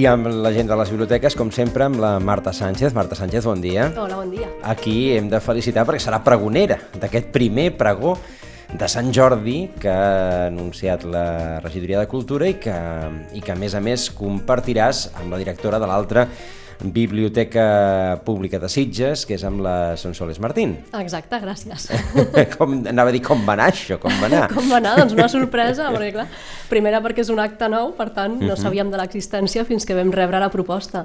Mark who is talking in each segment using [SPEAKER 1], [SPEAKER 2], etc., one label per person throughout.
[SPEAKER 1] I amb la gent de les biblioteques, com sempre, amb la Marta Sánchez. Marta Sánchez, bon dia.
[SPEAKER 2] Hola, bon dia.
[SPEAKER 1] Aquí hem de felicitar perquè serà pregonera d'aquest primer pregó de Sant Jordi que ha anunciat la regidoria de Cultura i que, i que a més a més compartiràs amb la directora de l'altra Biblioteca Pública de Sitges, que és amb la Sonsoles Martín.
[SPEAKER 2] Exacte, gràcies.
[SPEAKER 1] com, anava a dir com va anar això, com va anar?
[SPEAKER 2] Com va anar? Doncs una sorpresa, perquè clar, primera perquè és un acte nou, per tant no sabíem de l'existència fins que vam rebre la proposta.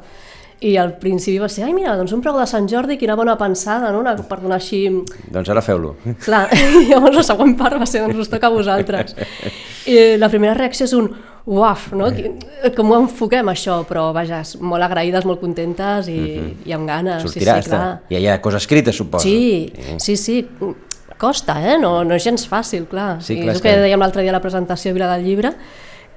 [SPEAKER 2] I al principi va ser, ai mira, doncs un pregó de Sant Jordi, quina bona pensada, no? Una, per donar així...
[SPEAKER 1] Doncs ara feu-lo.
[SPEAKER 2] Clar, i llavors la següent part va ser, doncs us toca a vosaltres. I la primera reacció és un uaf, no? Qui- Com ho enfoquem això? Però vaja, molt agraïdes, molt contentes i, i amb ganes.
[SPEAKER 1] Sortirà,
[SPEAKER 2] sí, sí, clar.
[SPEAKER 1] ja hi ha cosa escrita, suposo.
[SPEAKER 2] Sí, sí, sí. Costa, eh? No, no és gens fàcil, clar.
[SPEAKER 1] Sí,
[SPEAKER 2] I
[SPEAKER 1] clar,
[SPEAKER 2] és
[SPEAKER 1] és
[SPEAKER 2] el que
[SPEAKER 1] que-
[SPEAKER 2] dèiem l'altre dia a la presentació a Vila del Llibre,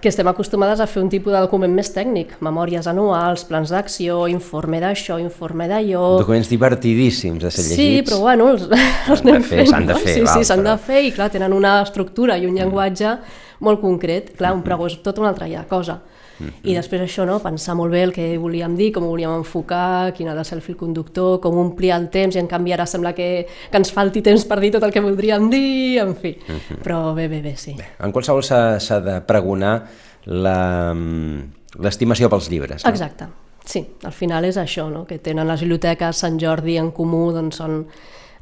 [SPEAKER 2] que estem acostumades a fer un tipus de document més tècnic, memòries anuals, plans d'acció, informe d'això, informe d'allò...
[SPEAKER 1] Documents divertidíssims de ser
[SPEAKER 2] Sí,
[SPEAKER 1] llegits.
[SPEAKER 2] però bueno, els, els anem
[SPEAKER 1] fer,
[SPEAKER 2] fent,
[SPEAKER 1] s'han de
[SPEAKER 2] no?
[SPEAKER 1] fer,
[SPEAKER 2] Sí,
[SPEAKER 1] val,
[SPEAKER 2] sí, s'han
[SPEAKER 1] però-
[SPEAKER 2] de fer i clar, tenen una estructura i un llenguatge molt concret. Clar, un pregó és tota una altra ja cosa. I després això, no? pensar molt bé el que volíem dir, com ho volíem enfocar, quin ha de ser el fil conductor, com omplir el temps, i en canvi ara sembla que, que ens falti temps per dir tot el que voldríem dir, en fi. Però bé, bé, bé, sí.
[SPEAKER 1] En qualsevol s'ha de pregonar la- l'estimació pels llibres. No?
[SPEAKER 2] Exacte. Sí, al final és això, no? que tenen les biblioteques Sant Jordi en comú, doncs són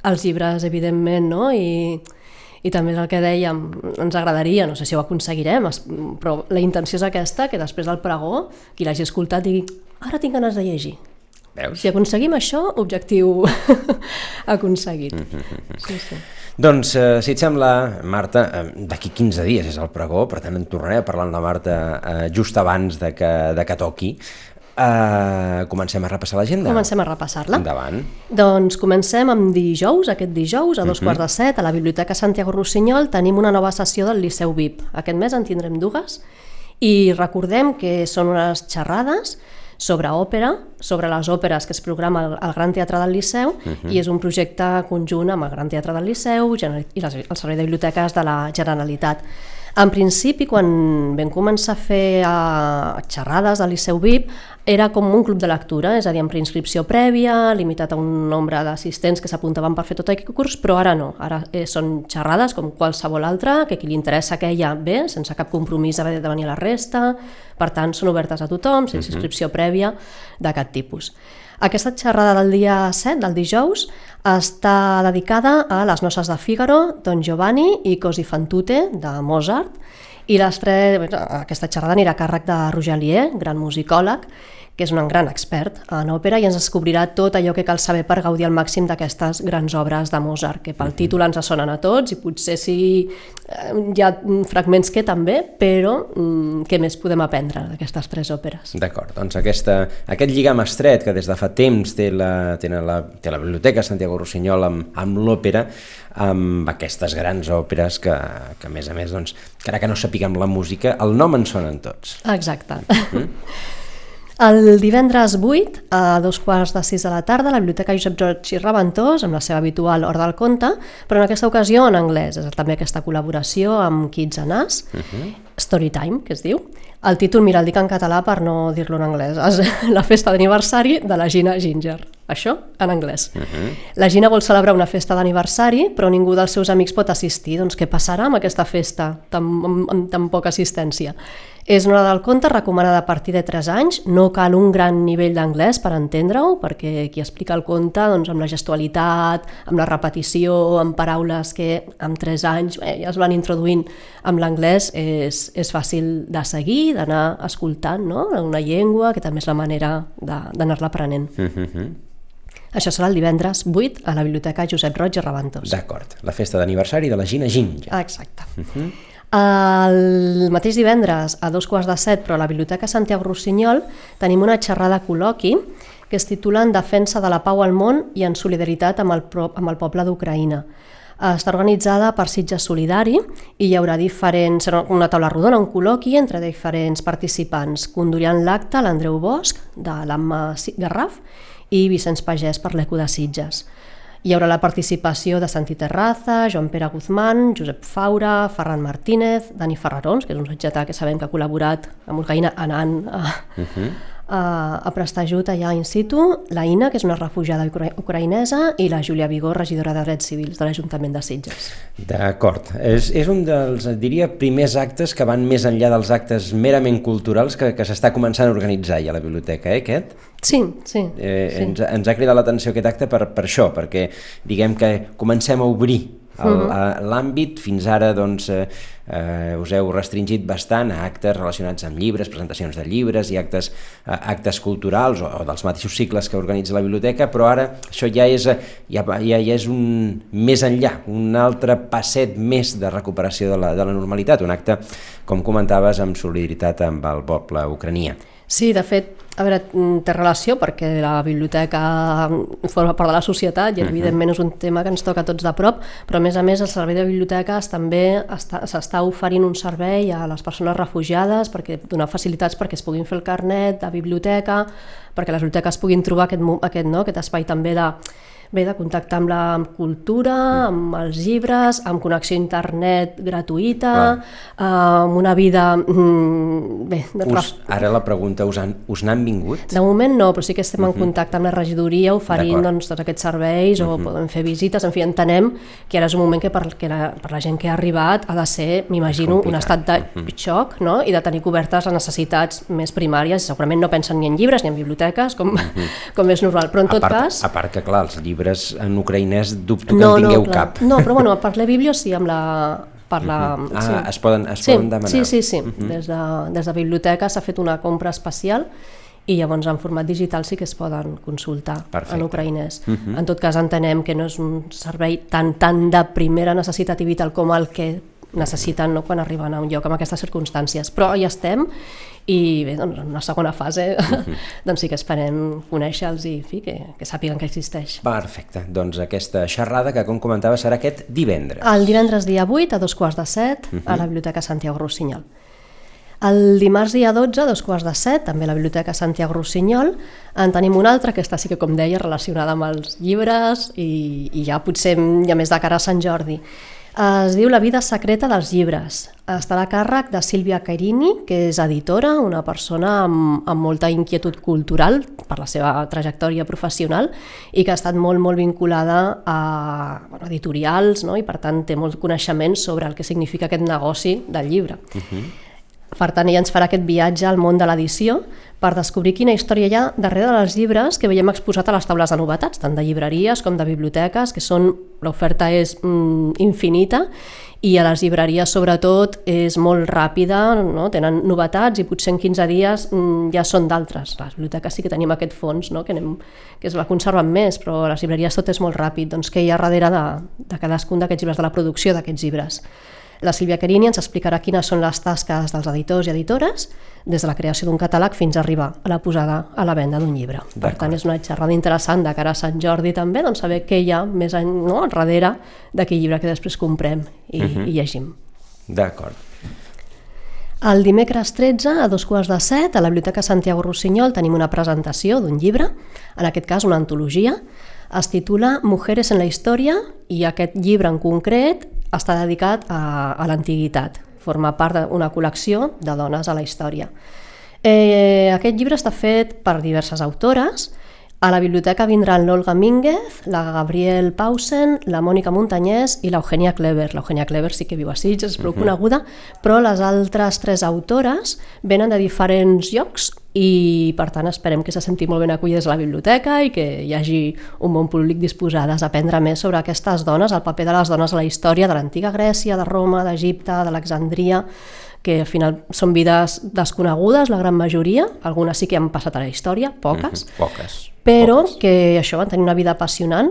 [SPEAKER 2] els llibres, evidentment, no? I, i també és el que dèiem, ens agradaria, no sé si ho aconseguirem, però la intenció és aquesta, que després del pregó, qui l'hagi escoltat digui, ara tinc ganes de llegir.
[SPEAKER 1] Veus?
[SPEAKER 2] Si aconseguim això, objectiu aconseguit. Sí, sí.
[SPEAKER 1] Doncs, eh, si et sembla, Marta, eh, d'aquí 15 dies és el pregó, per tant en tornaré a parlar amb la Marta eh, just abans de que, de que toqui. Eh, comencem a repassar l'agenda?
[SPEAKER 2] Comencem a repassar-la.
[SPEAKER 1] Endavant.
[SPEAKER 2] Doncs comencem amb dijous, aquest dijous, a dos quarts de set, a la Biblioteca Santiago Rossinyol, tenim una nova sessió del Liceu VIP. Aquest mes en tindrem dues i recordem que són unes xerrades sobre òpera, sobre les òperes que es programa al, al Gran Teatre del Liceu i és un projecte conjunt amb el Gran Teatre del Liceu i les, el Servei de Biblioteques de la Generalitat. En principi, quan vam començar a fer uh, xerrades al Liceu VIP, era com un club de lectura, és a dir, amb preinscripció prèvia, limitat a un nombre d'assistents que s'apuntaven per fer tot aquest curs, però ara no, ara eh, són xerrades com qualsevol altra, que qui li interessa aquella ve, sense cap compromís d'haver de venir a la resta, per tant, són obertes a tothom, sense inscripció prèvia d'aquest tipus. Aquesta xerrada del dia 7, del dijous, està dedicada a les noces de Fígaro, Don Giovanni i Così fan tutte, de Mozart, i les tres, aquesta xerrada anirà a càrrec de Roger Lier, gran musicòleg, que és un gran expert en òpera i ens descobrirà tot allò que cal saber per gaudir al màxim d'aquestes grans obres de Mozart, que pel títol ens sonen a tots i potser sí eh, hi ha fragments que també, però mm, què més podem aprendre d'aquestes tres òperes?
[SPEAKER 1] D'acord, doncs aquesta, aquest lligam estret que des de fa temps té la, té la, té la Biblioteca Santiago Rossinyol amb, amb l'òpera, amb aquestes grans òperes que, que a més a més, doncs, encara que no sapiguem la música, el nom en sonen tots.
[SPEAKER 2] Exacte. El divendres 8, a dos quarts de sis de la tarda, la Biblioteca Josep Roig i Reventós, amb la seva habitual Hora del Conte, però en aquesta ocasió en anglès. És també aquesta col·laboració amb Kids and Us, Storytime, que es diu. El títol, mira, el dic en català per no dir-lo en anglès. És la festa d'aniversari de la Gina Ginger. Això en anglès. La Gina vol celebrar una festa d'aniversari, però ningú dels seus amics pot assistir. Doncs què passarà amb aquesta festa tan, amb, amb tan poca assistència? És una del conte recomanada a partir de 3 anys, no cal un gran nivell d'anglès per entendre-ho, perquè qui explica el conte doncs, amb la gestualitat, amb la repetició, amb paraules que amb 3 anys eh, ja es van introduint amb l'anglès, és, és fàcil de seguir, d'anar escoltant no? una llengua, que també és la manera de- d'anar-la aprenent. Això serà el divendres 8 a la Biblioteca Josep Roig i Reventós.
[SPEAKER 1] D'acord, la festa d'aniversari de la Gina Ginger.
[SPEAKER 2] Exacte. El mateix divendres, a dos quarts de set, però a la Biblioteca Santiago Rossinyol, tenim una xerrada col·loqui que es titula En defensa de la pau al món i en solidaritat amb el, amb el poble d'Ucraïna. està organitzada per Sitges Solidari i hi haurà diferents, una taula rodona, un col·loqui entre diferents participants. Conduiran l'acte l'Andreu Bosch, de l'Amma Garraf, i Vicenç Pagès per l'Eco de Sitges. Hi haurà la participació de Santi Terraza, Joan Pere Guzmán, Josep Faura, Ferran Martínez, Dani Ferrarons, que és un setgetà que sabem que ha col·laborat amb Urgaïna anant a, uh -huh a, a prestar ajut allà in situ, la Ina, que és una refugiada ucraïnesa, i la Júlia Vigó, regidora de Drets Civils de l'Ajuntament de Sitges.
[SPEAKER 1] D'acord. És, és un dels, diria, primers actes que van més enllà dels actes merament culturals que, que s'està començant a organitzar ja a la biblioteca, eh, aquest?
[SPEAKER 2] Sí, sí.
[SPEAKER 1] Eh,
[SPEAKER 2] sí.
[SPEAKER 1] Ens, ens ha cridat l'atenció aquest acte per, per això, perquè diguem que comencem a obrir Mhm. L'àmbit fins ara doncs, eh, eh, us heu restringit bastant a actes relacionats amb llibres, presentacions de llibres i actes, eh, actes culturals o, o dels mateixos cicles que organitza la biblioteca, però ara això ja és, eh, ja, ja, ja és un més enllà, un altre passet més de recuperació de la, de la normalitat, un acte, com comentaves, amb solidaritat amb el poble ucranià.
[SPEAKER 2] Sí, de fet, a veure, mm, té relació perquè la biblioteca forma part de la societat i evidentment és un tema que ens toca tots de prop, però a més a més el servei de biblioteques també s'està oferint un servei a les persones refugiades perquè donar facilitats perquè es puguin fer el carnet de biblioteca, perquè les biblioteques puguin trobar aquest, aquest, no, aquest espai també de bé, de contactar amb la amb cultura, mm. amb els llibres, amb connexió a internet gratuïta, eh, amb una vida... Mm, bé,
[SPEAKER 1] us, ara la pregunta, us, han, us n'han vingut?
[SPEAKER 2] De moment no, però sí que estem en uh mhm. -huh. contacte amb la regidoria oferint doncs, tots aquests serveis uh -huh. o mhm. podem fer visites, en fi, entenem que ara és un moment que per, que la, per la gent que ha arribat ha de ser, m'imagino, un estat de mhm. -huh. xoc no? i de tenir cobertes les necessitats més primàries, segurament no pensen ni en llibres ni en biblioteques, com, uh -huh. com és normal, però en tot
[SPEAKER 1] a part,
[SPEAKER 2] cas...
[SPEAKER 1] A part que, clar, els llibres llibres en ucraïnès dubto que no, en tingueu
[SPEAKER 2] no,
[SPEAKER 1] cap.
[SPEAKER 2] No, però bueno, per la Bíblia sí, amb la, per la...
[SPEAKER 1] Uh -huh. Ah, sí. es poden, es
[SPEAKER 2] sí,
[SPEAKER 1] poden demanar.
[SPEAKER 2] Sí, sí, sí. Uh -huh. des, de, des de biblioteca s'ha fet una compra especial i llavors en format digital sí que es poden consultar Perfecte. en ucraïnès. Uh -huh. En tot cas entenem que no és un servei tan tan de primera necessitat i vital com el que necessiten no, quan arriben a un lloc amb aquestes circumstàncies. Però hi estem i bé, doncs, en una segona fase uh -huh. doncs sí que esperem conèixer-los i fi, que, que sàpiguen que existeix.
[SPEAKER 1] Perfecte, doncs aquesta xerrada que com comentava serà aquest divendres.
[SPEAKER 2] El divendres dia 8 a dos quarts de set uh -huh. a la Biblioteca Santiago Rossinyol. El dimarts dia 12, a dos quarts de set, també a la Biblioteca Santiago Rossinyol, en tenim una altra, que està sí que, com deia, relacionada amb els llibres i, i ja potser ja més de cara a Sant Jordi. Es diu La vida secreta dels llibres. Està a càrrec de Sílvia Cairini, que és editora, una persona amb, amb molta inquietud cultural per la seva trajectòria professional i que ha estat molt, molt vinculada a bueno, editorials no? i per tant té molt coneixement sobre el que significa aquest negoci del llibre. Uh -huh. Per tant, ella ens farà aquest viatge al món de l'edició per descobrir quina història hi ha darrere dels llibres que veiem exposat a les taules de novetats, tant de llibreries com de biblioteques, que són l'oferta és mm, infinita i a les llibreries sobretot és molt ràpida, no? tenen novetats i potser en 15 dies mm, ja són d'altres. Les biblioteques sí que tenim aquest fons, no? que, anem, que es va conservant més, però a les llibreries tot és molt ràpid. Doncs què hi ha darrere de, de cadascun d'aquests llibres, de la producció d'aquests llibres? La Sílvia Carini ens explicarà quines són les tasques dels editors i editores des de la creació d'un catàleg fins a arribar a la posada a la venda d'un llibre. Per tant, és una xerrada interessant de cara a Sant Jordi també, doncs saber què hi ha més en, no, darrere d'aquell llibre que després comprem i, uh mhm. -huh. i llegim.
[SPEAKER 1] D'acord.
[SPEAKER 2] El dimecres 13, a dos quarts de set, a la Biblioteca Santiago Rossinyol tenim una presentació d'un llibre, en aquest cas una antologia, es titula Mujeres en la història i aquest llibre en concret està dedicat a, a l'antiguitat, forma part d'una col·lecció de dones a la història. Eh, aquest llibre està fet per diverses autores, a la biblioteca vindran l'Olga Mínguez, la Gabriel Pausen, la Mònica Montanyès i l'Eugènia Clever. L'Eugènia Clever sí que viu a Sitges, és prou uh -huh. coneguda, però les altres tres autores venen de diferents llocs i per tant esperem que se senti molt ben acollides a la biblioteca i que hi hagi un bon públic disposades a aprendre més sobre aquestes dones, el paper de les dones a la història de l'antiga Grècia, de Roma, d'Egipte, d'Alexandria, que al final són vides desconegudes, la gran majoria, algunes sí que han passat a la història, poques,
[SPEAKER 1] mm -hmm, poques
[SPEAKER 2] però
[SPEAKER 1] poques.
[SPEAKER 2] que això van tenir una vida apassionant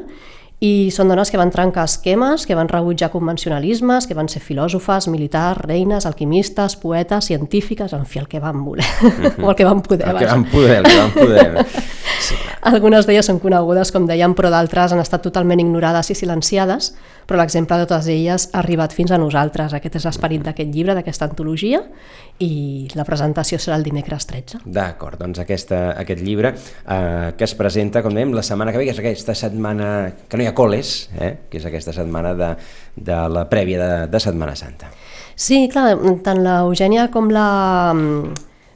[SPEAKER 2] i són dones que van trencar esquemes, que van rebutjar convencionalismes, que van ser filòsofes, militars, reines, alquimistes, poetes, científiques, en fi, el que van voler, o el que van poder.
[SPEAKER 1] El que van poder, el que van poder. Sí.
[SPEAKER 2] Algunes d'elles són conegudes, com dèiem, però d'altres han estat totalment ignorades i silenciades, però l'exemple de totes elles ha arribat fins a nosaltres. Aquest és l'esperit d'aquest llibre, d'aquesta antologia, i la presentació serà el dimecres 13.
[SPEAKER 1] D'acord, doncs aquesta, aquest llibre eh, que es presenta, com dèiem, la setmana que ve, que és aquesta setmana, que no hi ha coles, eh, que és aquesta setmana de, de la prèvia de, de Setmana Santa.
[SPEAKER 2] Sí, clar, tant l'Eugènia com la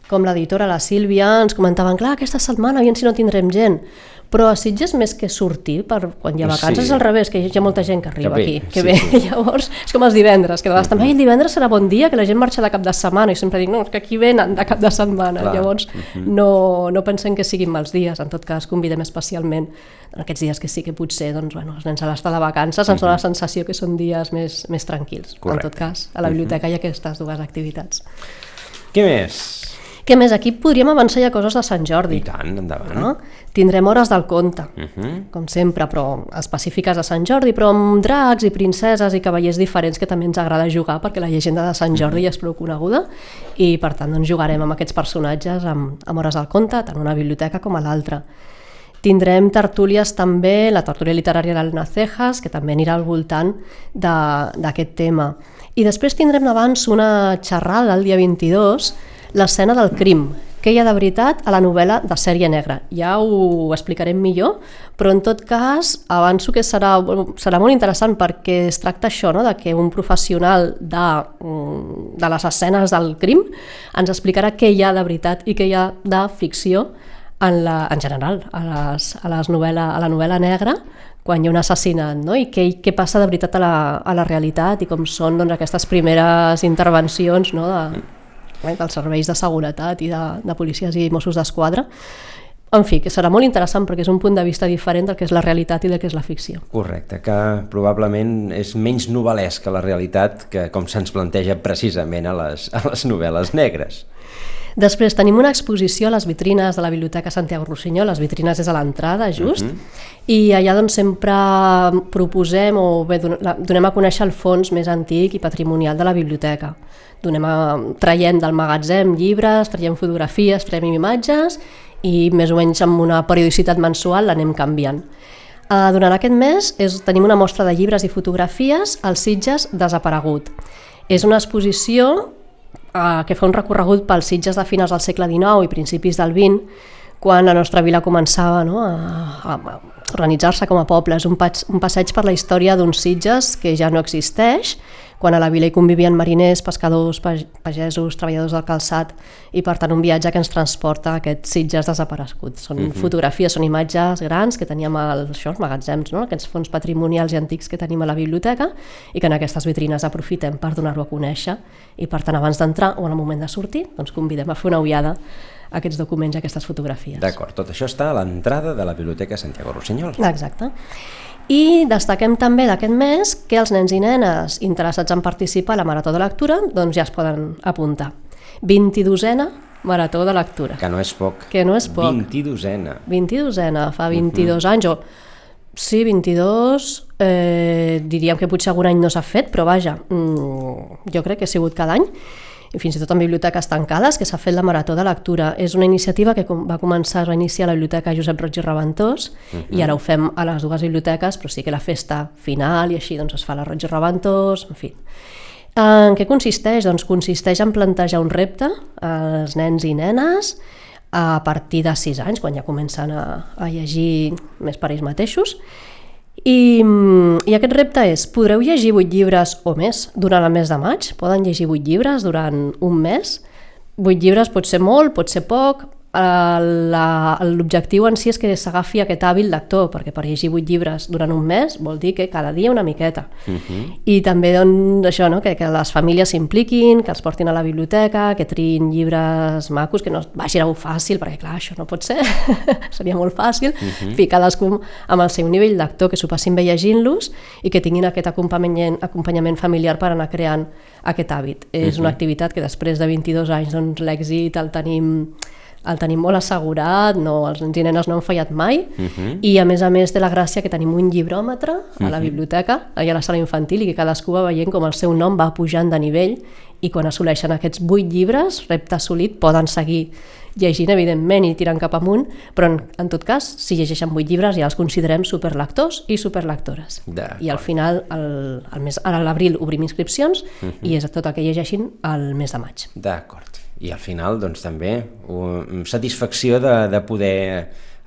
[SPEAKER 2] com l'editora, la Sílvia, ens comentaven, clar, aquesta setmana, aviam si no tindrem gent. Però a Sitges més que sortir per quan hi ha vacances
[SPEAKER 1] Sí.
[SPEAKER 2] és al revés, que hi ha molta gent que arriba
[SPEAKER 1] ve,
[SPEAKER 2] aquí, que
[SPEAKER 1] sí,
[SPEAKER 2] ve.
[SPEAKER 1] sí.
[SPEAKER 2] Llavors, és com els divendres, que de vegades també, "Ai, el divendres serà bon dia, que la gent marxa de cap de setmana, i sempre dic, no, és que aquí venen de cap de setmana.
[SPEAKER 1] Clar.
[SPEAKER 2] Llavors, no, no pensem que siguin mals dies, en tot cas convidem especialment en aquests dies que sí que potser doncs, bueno, els nens a l'estar de vacances ens dona la sensació que són dies més, més tranquils.
[SPEAKER 1] Correcte.
[SPEAKER 2] En tot cas, a la biblioteca hi ha aquestes dues activitats.
[SPEAKER 1] Què més?
[SPEAKER 2] Què més? Aquí podríem avançar ja coses de Sant Jordi.
[SPEAKER 1] I tant, endavant.
[SPEAKER 2] No? Tindrem hores del conte,
[SPEAKER 1] Uh -huh.
[SPEAKER 2] com sempre, però específiques de Sant Jordi, però amb dracs i princeses i cavallers diferents que també ens agrada jugar perquè la llegenda de Sant Jordi ja és prou coneguda i per tant doncs, jugarem amb aquests personatges amb, amb hores del conte, tant una biblioteca com a l'altra. Tindrem tertúlies també, la tertúlia literària d'Alna Cejas, que també anirà al voltant de- d'aquest tema. I després tindrem abans una xerrada el dia 22, l'escena del crim, què hi ha de veritat a la novel·la de sèrie negra. Ja ho explicarem millor, però en tot cas avanço que serà, serà molt interessant perquè es tracta això, no? de que un professional de, mm, de les escenes del crim ens explicarà què hi ha de veritat i què hi ha de ficció en, la, en general, a, les, a, les novel·la, a la novel·la negra, quan hi ha un assassinat, no? i què, què passa de veritat a la, a la realitat i com són doncs, aquestes primeres intervencions no? de, eh, dels serveis de seguretat i de, de policies i Mossos d'Esquadra. En fi, que serà molt interessant perquè és un punt de vista diferent del que és la realitat i del que és la ficció.
[SPEAKER 1] Correcte, que probablement és menys novel·lesc que la realitat que com se'ns planteja precisament a les, a les novel·les negres.
[SPEAKER 2] Després tenim una exposició a les vitrines de la Biblioteca Santiago Rossinyol, les vitrines és a l'entrada, just, i allà doncs sempre proposem o bé donem a conèixer el fons més antic i patrimonial de la biblioteca. Donem a, traiem del magatzem llibres, traiem fotografies, traiem imatges i més o menys amb una periodicitat mensual l'anem canviant. Uh, durant aquest mes és, tenim una mostra de llibres i fotografies als Sitges desaparegut. És una exposició eh, que fa un recorregut pels Sitges de finals del segle XIX i principis del XX, quan la nostra vila començava no, a, a organitzar-se com a poble. És un, pas, un passeig per la història d'uns Sitges que ja no existeix, quan a la vila hi convivien mariners, pescadors, pag- pagesos, treballadors del calçat, i per tant un viatge que ens transporta a aquests Sitges desapareguts. Són fotografies, són imatges grans que teníem als això, als magatzems, no? aquests fons patrimonials i antics que tenim a la biblioteca i que en aquestes vitrines aprofitem per donar-ho a conèixer i per tant abans d'entrar o en el moment de sortir doncs convidem a fer una ullada aquests documents aquestes fotografies.
[SPEAKER 1] D'acord, tot això està a l'entrada de la Biblioteca Santiago Rossinyol.
[SPEAKER 2] Exacte. I destaquem també d'aquest mes que els nens i nenes interessats en participar a la Marató de Lectura doncs ja es poden apuntar. 22a Marató de Lectura.
[SPEAKER 1] Que no és poc.
[SPEAKER 2] Que no és poc.
[SPEAKER 1] 22ena.
[SPEAKER 2] 22ena, fa 22 anys, o sí, 22, eh, diríem que potser algun any no s'ha fet, però vaja, mm, jo crec que ha sigut cada any, i fins i tot en biblioteques tancades, que s'ha fet la Marató de Lectura. És una iniciativa que va començar, es va iniciar a la Biblioteca Josep Roig i Reventós, i ara ho fem a les dues biblioteques, però sí que la festa final i així doncs, es fa a la Roig i Reventós, en fi. En què consisteix? Doncs consisteix en plantejar un repte als nens i nenes a partir de 6 anys, quan ja comencen a, a llegir més per ells mateixos. I, I aquest repte és, podreu llegir 8 llibres o més durant el mes de maig? Poden llegir 8 llibres durant un mes? 8 llibres pot ser molt, pot ser poc, l'objectiu en si és que s'agafi aquest hàbil lector, perquè per llegir 8 llibres durant un mes vol dir que cada dia una miqueta. Uh -huh. I també doncs, això, no? que, que les famílies s'impliquin, que els portin a la biblioteca, que triïn llibres macos, que no vagin a un fàcil, perquè clar, això no pot ser, seria molt fàcil, uh -huh. fi, cadascú amb el seu nivell lector, que s'ho passin bé llegint-los i que tinguin aquest acompanyament, acompanyament familiar per anar creant aquest hàbit. És uh -huh. una activitat que després de 22 anys doncs, l'èxit el tenim el tenim molt assegurat, no, els nens i nenes no han fallat mai,
[SPEAKER 1] Mhm.
[SPEAKER 2] uh -huh. i a més a més té la gràcia que tenim un llibròmetre a la biblioteca, allà a la sala infantil, i que cadascú va veient com el seu nom va pujant de nivell, i quan assoleixen aquests vuit llibres, repte assolit, poden seguir llegint, evidentment, i tirant cap amunt, però en, en tot cas, si llegeixen vuit llibres ja els considerem superlectors i superlectores. I al final, el, el mes, ara a l'abril obrim inscripcions i és tot el que llegeixin al mes de maig.
[SPEAKER 1] D'acord. I al final, doncs, també um, satisfacció de, de poder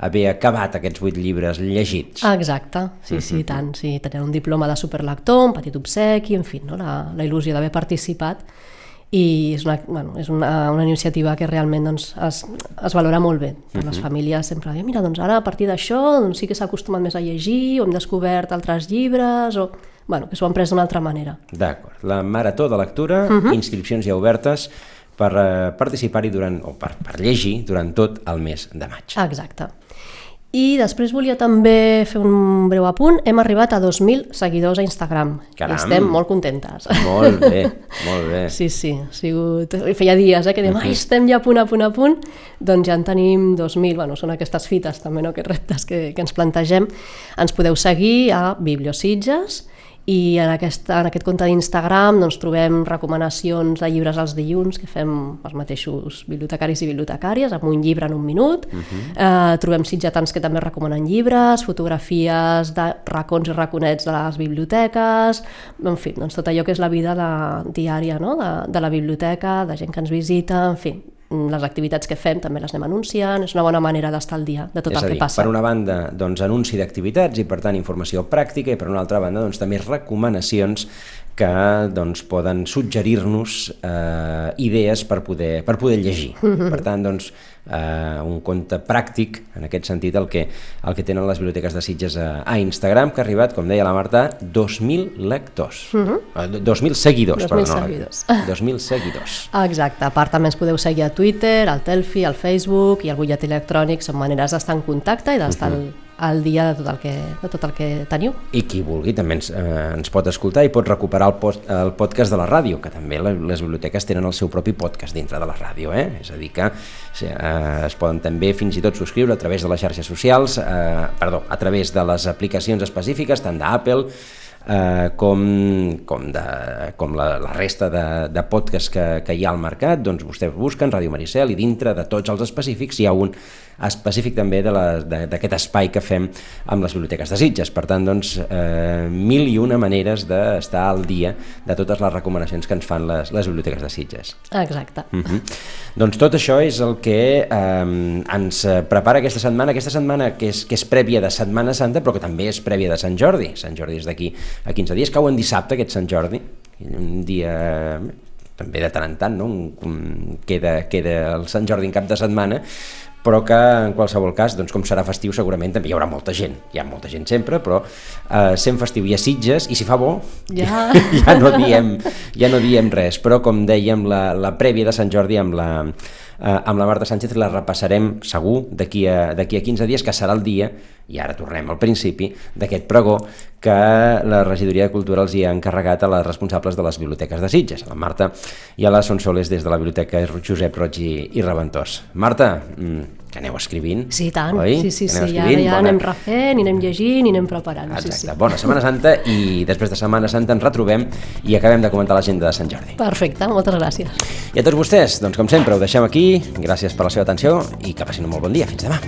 [SPEAKER 1] haver acabat aquests vuit llibres llegits.
[SPEAKER 2] Exacte, sí, sí, i tant. Sí, tenen un diploma de superlector, un petit obsequi, en fi, no? la, la il·lusió d'haver participat i és una, bueno, és una, una iniciativa que realment doncs, es, es valora molt bé per les famílies sempre dir, mira, doncs ara a partir d'això doncs, sí que s'ha acostumat més a llegir o hem descobert altres llibres o bueno, que s'ho han pres d'una altra manera.
[SPEAKER 1] D'acord. La marató de lectura, inscripcions ja obertes per eh, participar-hi durant, o per, per llegir durant tot el mes de maig.
[SPEAKER 2] Exacte. I després volia també fer un breu apunt. Hem arribat a 2.000 seguidors a Instagram.
[SPEAKER 1] Caram.
[SPEAKER 2] I estem molt contentes.
[SPEAKER 1] Molt bé, molt bé.
[SPEAKER 2] Sí, sí, ha sigut... Feia dies eh, que dèiem, ai, estem ja a punt, a punt, a punt. Doncs ja en tenim 2.000, bueno, són aquestes fites també, no?, aquests reptes que, que ens plantegem. Ens podeu seguir a Bibliositges i en, aquesta, en aquest compte d'Instagram doncs, trobem recomanacions de llibres als dilluns que fem els mateixos bibliotecaris i bibliotecàries, amb un llibre en un minut. Uh -huh. eh, trobem sitgetans que també recomanen llibres, fotografies de racons i raconets de les biblioteques, en fi, doncs tot allò que és la vida de, diària no? de, de la biblioteca, de gent que ens visita, en fi, les activitats que fem també les anem anunciant, és una bona manera d'estar al dia de tot
[SPEAKER 1] és
[SPEAKER 2] el
[SPEAKER 1] a
[SPEAKER 2] que
[SPEAKER 1] dir,
[SPEAKER 2] passa.
[SPEAKER 1] per una banda, doncs, anunci d'activitats i, per tant, informació pràctica, i per una altra banda, doncs, també recomanacions que doncs, poden suggerir-nos eh, idees per poder, per poder llegir. Per tant, doncs, eh, un compte pràctic, en aquest sentit, el que, el que tenen les biblioteques de Sitges a, a Instagram, que ha arribat, com deia la Marta, 2.000 lectors. Uh -huh. 2.000 seguidors,
[SPEAKER 2] 2.000
[SPEAKER 1] perdó. no,
[SPEAKER 2] seguidors.
[SPEAKER 1] 2.000 seguidors.
[SPEAKER 2] Exacte, a part també ens podeu seguir a Twitter, al Telfi, al Facebook i al butlletí electrònic, són maneres d'estar en contacte i d'estar
[SPEAKER 1] Mhm.
[SPEAKER 2] al, al dia de tot, el que, de tot el que teniu.
[SPEAKER 1] I qui vulgui també ens, eh, ens pot escoltar i pot recuperar el, post, el podcast de la ràdio, que també la, les biblioteques tenen el seu propi podcast dintre de la ràdio, eh? és a dir que eh, es poden també fins i tot subscriure a través de les xarxes socials, eh, perdó, a través de les aplicacions específiques, tant d'Apple, eh, com, com, de, com la, la resta de, de podcasts que, que hi ha al mercat, doncs vostès busquen Ràdio Maricel i dintre de tots els específics hi ha un específic també de la- de- d'aquest espai que fem amb les biblioteques de Sitges. Per tant, doncs, eh, mil i una maneres d'estar al dia de totes les recomanacions que ens fan les, les biblioteques de Sitges.
[SPEAKER 2] Exacte.
[SPEAKER 1] Uh -huh. Doncs tot això és el que eh, ens prepara aquesta setmana, aquesta setmana que és, que és prèvia de Setmana Santa, però que també és prèvia de Sant Jordi. Sant Jordi és d'aquí a 15 dies, cau en dissabte aquest Sant Jordi, un dia també de tant en tant, no? Un, un, queda, queda el Sant Jordi en cap de setmana, però que en qualsevol cas, doncs com serà festiu segurament també hi haurà molta gent, hi ha molta gent sempre, però eh, sent festiu hi ha Sitges i si fa bo
[SPEAKER 2] Ja.
[SPEAKER 1] ja no diem, ja no diem res, però com dèiem, la, la prèvia de Sant Jordi amb la, eh, amb la Marta Sánchez la repassarem segur d'aquí a, a 15 dies, que serà el dia, i ara tornem al principi, d'aquest pregó que la Regidoria de Cultura els hi ha encarregat a les responsables de les biblioteques de Sitges, a la Marta i a la Sonsoles des de la Biblioteca Josep Roig i, i Reventós. Marta, mm, que aneu escrivint,
[SPEAKER 2] Sí, i tant.
[SPEAKER 1] oi?
[SPEAKER 2] Sí, sí, sí.
[SPEAKER 1] escrivint,
[SPEAKER 2] ja
[SPEAKER 1] bona-
[SPEAKER 2] anem refent, i anem llegint, i anem preparant. Sí,
[SPEAKER 1] Exacte,
[SPEAKER 2] sí.
[SPEAKER 1] bona Setmana Santa i després de Setmana Santa ens retrobem i acabem de comentar l'agenda de Sant Jordi.
[SPEAKER 2] Perfecte, moltes gràcies.
[SPEAKER 1] I a tots vostès, doncs com sempre, ho deixem aquí. Gràcies per la seva atenció i que passin un molt bon dia. Fins demà.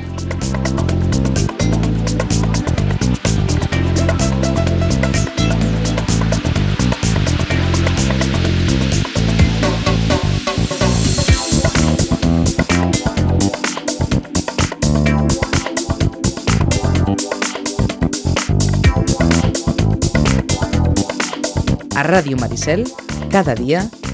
[SPEAKER 3] A Ràdio Maricel, cada dia,